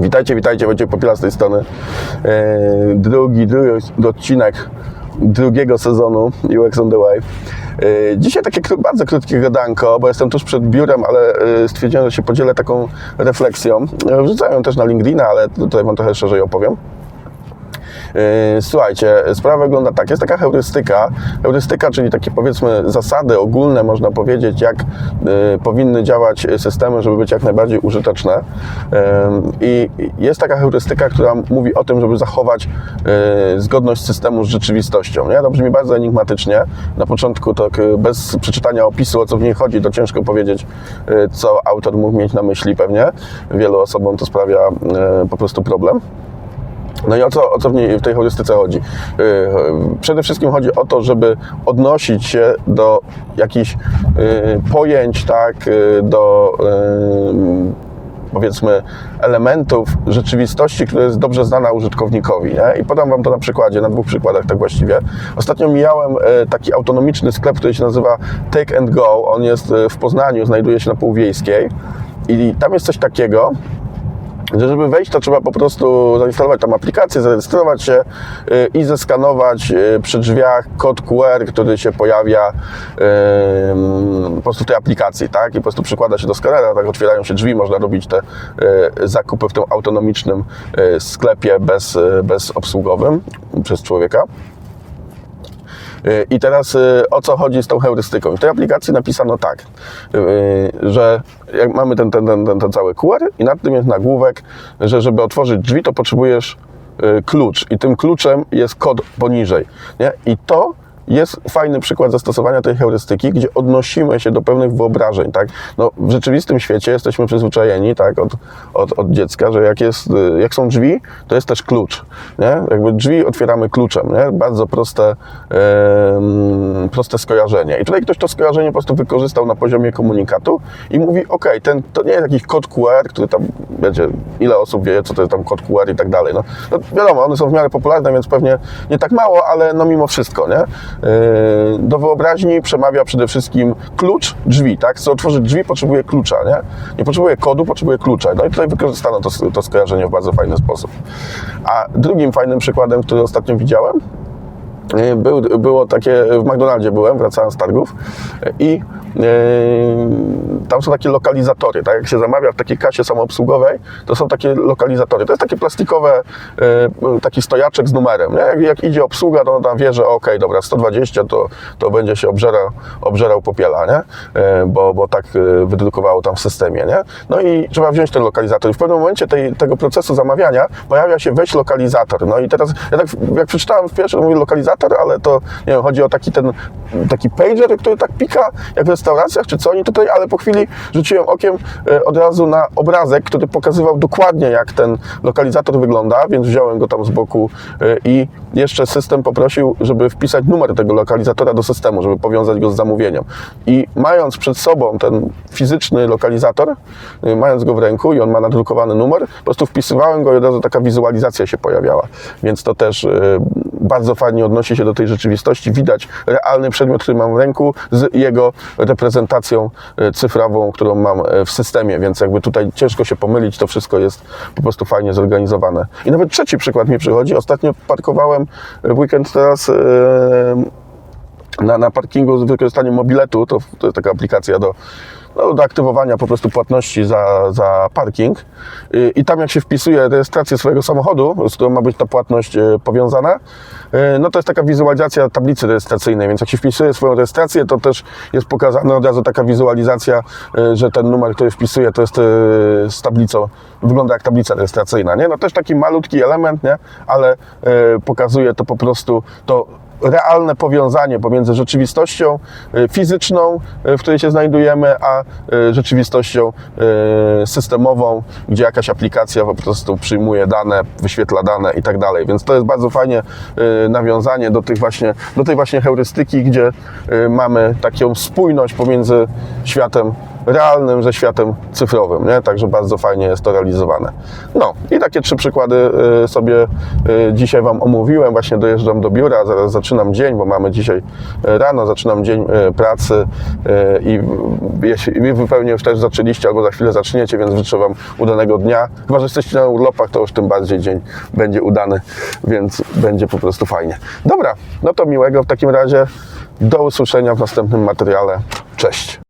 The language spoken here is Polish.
Witajcie, witajcie, Wojciech Popiela z tej strony. E, drugi, drugi odcinek drugiego sezonu UX on the Way. E, dzisiaj takie bardzo krótkie gadanko, bo jestem tuż przed biurem, ale e, stwierdziłem, że się podzielę taką refleksją. E, Wrzucałem ją też na LinkedIna, ale tutaj Wam trochę szerzej opowiem. Yy, Słuchajcie, sprawa wygląda tak. Jest taka heurystyka. Heurystyka, czyli takie powiedzmy zasady ogólne, można powiedzieć, jak yy, powinny działać systemy, żeby być jak najbardziej użyteczne. Yy, I jest taka heurystyka, która mówi o tym, żeby zachować zgodność systemu z rzeczywistością. Nie? To brzmi bardzo enigmatycznie. Na początku tak bez przeczytania opisu, o co w niej chodzi, to ciężko powiedzieć, co autor mógł mieć na myśli pewnie. Wielu osobom to sprawia po prostu problem. No i o co, o co w, niej, w tej heurystyce chodzi? Yy, Przede wszystkim chodzi o to, żeby odnosić się do jakichś yy, pojęć, tak, do powiedzmy elementów rzeczywistości, która jest dobrze znana użytkownikowi. Nie? I podam Wam to na przykładzie, na dwóch przykładach tak właściwie. Ostatnio mijałem taki autonomiczny sklep, który się nazywa Take and Go. On jest w Poznaniu, znajduje się na Półwiejskiej. I tam jest coś takiego, że żeby wejść, to trzeba po prostu zainstalować tam aplikację, zarejestrować się y, i zeskanować y, przy drzwiach kod QR, który się pojawia po prostu w tej aplikacji, tak? I po prostu przykłada się do skanera, tak otwierają się drzwi, można robić te y, zakupy w tym autonomicznym sklepie bez, bezobsługowym przez człowieka. I teraz y, o co chodzi z tą heurystyką? W tej aplikacji napisano tak, y, że jak mamy ten, ten, ten, ten, cały QR i nad tym jest nagłówek, że żeby otworzyć drzwi, to potrzebujesz y, klucz i tym kluczem jest kod poniżej. Nie? I to jest fajny przykład zastosowania tej heurystyki, gdzie odnosimy się do pewnych wyobrażeń, tak? No, w rzeczywistym świecie jesteśmy przyzwyczajeni, tak, od, od, od dziecka, że jak, jest, y, jak są drzwi, to jest też klucz, nie? Jakby drzwi otwieramy kluczem, nie? Bardzo proste, em, proste skojarzenie. I tutaj ktoś to skojarzenie po prostu wykorzystał na poziomie komunikatu i mówi, ok, ten, to nie jest jakiś kod QR, który tam, wiecie, ile osób wie, co to jest tam kod QR i tak dalej, no, no wiadomo, one są w miarę popularne, więc pewnie nie tak mało, ale no mimo wszystko, nie? Yy, do wyobraźni przemawia przede wszystkim klucz drzwi, tak? Chcę otworzyć drzwi, potrzebuję klucza, nie? Nie potrzebuję kodu, potrzebuję klucza. No i tutaj wykorzystano to, to skojarzenie w bardzo fajny sposób. A drugim fajnym przykładem, który ostatnio widziałem, był, było takie, w McDonaldzie byłem, wracałem z targów i yy, tam są takie lokalizatory, tak? Jak się zamawia w takiej kasie samoobsługowej, to są takie lokalizatory. To jest takie plastikowe, yy, taki stojaczek z numerem? Jak, jak idzie obsługa, to tam wie, że ok, dobra, 120 to, to będzie się obżerał, obżerał popiela, nie? Yy, bo, bo tak wydrukowało tam w systemie, nie? No i trzeba wziąć ten lokalizator i w pewnym momencie tej, tego procesu zamawiania pojawia się weź lokalizator. No i teraz, ja tak jak przeczytałem w pierwszym, mówię lokalizator, ale to, nie wiem, chodzi o taki ten, taki pager, który tak pika, jak w restauracjach, czy co oni tutaj, ale po chwili rzuciłem okiem e, od razu na obrazek, który pokazywał dokładnie, jak ten lokalizator wygląda, więc wziąłem go tam z boku e, i jeszcze system poprosił, żeby wpisać numer tego lokalizatora do systemu, żeby powiązać go z zamówieniem. I mając przed sobą ten fizyczny lokalizator, e, mając go w ręku i on ma nadrukowany numer, po prostu wpisywałem go i od razu taka wizualizacja się pojawiała. Więc to też bardzo fajnie odnosi się do tej rzeczywistości. Widać realny przedmiot, który mam w ręku z jego reprezentacją e, cyfrową, którą mam e, w systemie, więc jakby tutaj ciężko się pomylić, to wszystko jest po prostu fajnie zorganizowane. I nawet trzeci przykład mi przychodzi. Ostatnio parkowałem w weekend teraz e, na, na parkingu z wykorzystaniem mobiletu, to, to jest taka aplikacja do, no, do aktywowania po prostu płatności za, za parking I, tam jak się wpisuje rejestrację swojego samochodu, z którą ma być ta płatność e, powiązana, e, no to jest taka wizualizacja tablicy rejestracyjnej, więc jak się wpisuje swoją rejestrację, to też jest pokazana od razu taka wizualizacja, e, że ten numer, który wpisuje, to jest z tablicą, wygląda jak tablica rejestracyjna, nie? No też taki malutki element, nie? Ale pokazuje to po prostu to realne powiązanie pomiędzy rzeczywistością e, fizyczną, e, w której się znajdujemy, a e, rzeczywistością systemową, gdzie jakaś aplikacja po prostu przyjmuje dane, wyświetla dane i tak dalej. Więc to jest bardzo fajnie nawiązanie do, tych właśnie, do tej właśnie heurystyki, gdzie mamy taką spójność pomiędzy światem realnym ze światem cyfrowym, nie? Także bardzo fajnie jest to realizowane. No i takie trzy przykłady y, sobie y, dzisiaj Wam omówiłem. Właśnie dojeżdżam do biura, zaraz zaczynam dzień, bo mamy dzisiaj y, rano, zaczynam dzień pracy i jeśli wy pewnie już też zaczęliście albo za chwilę zaczniecie, więc życzę Wam udanego dnia. Chyba, że jesteście na urlopach, to już tym bardziej dzień będzie udany, więc będzie po prostu fajnie. Dobra, no to miłego w takim razie. Do usłyszenia w następnym materiale. Cześć.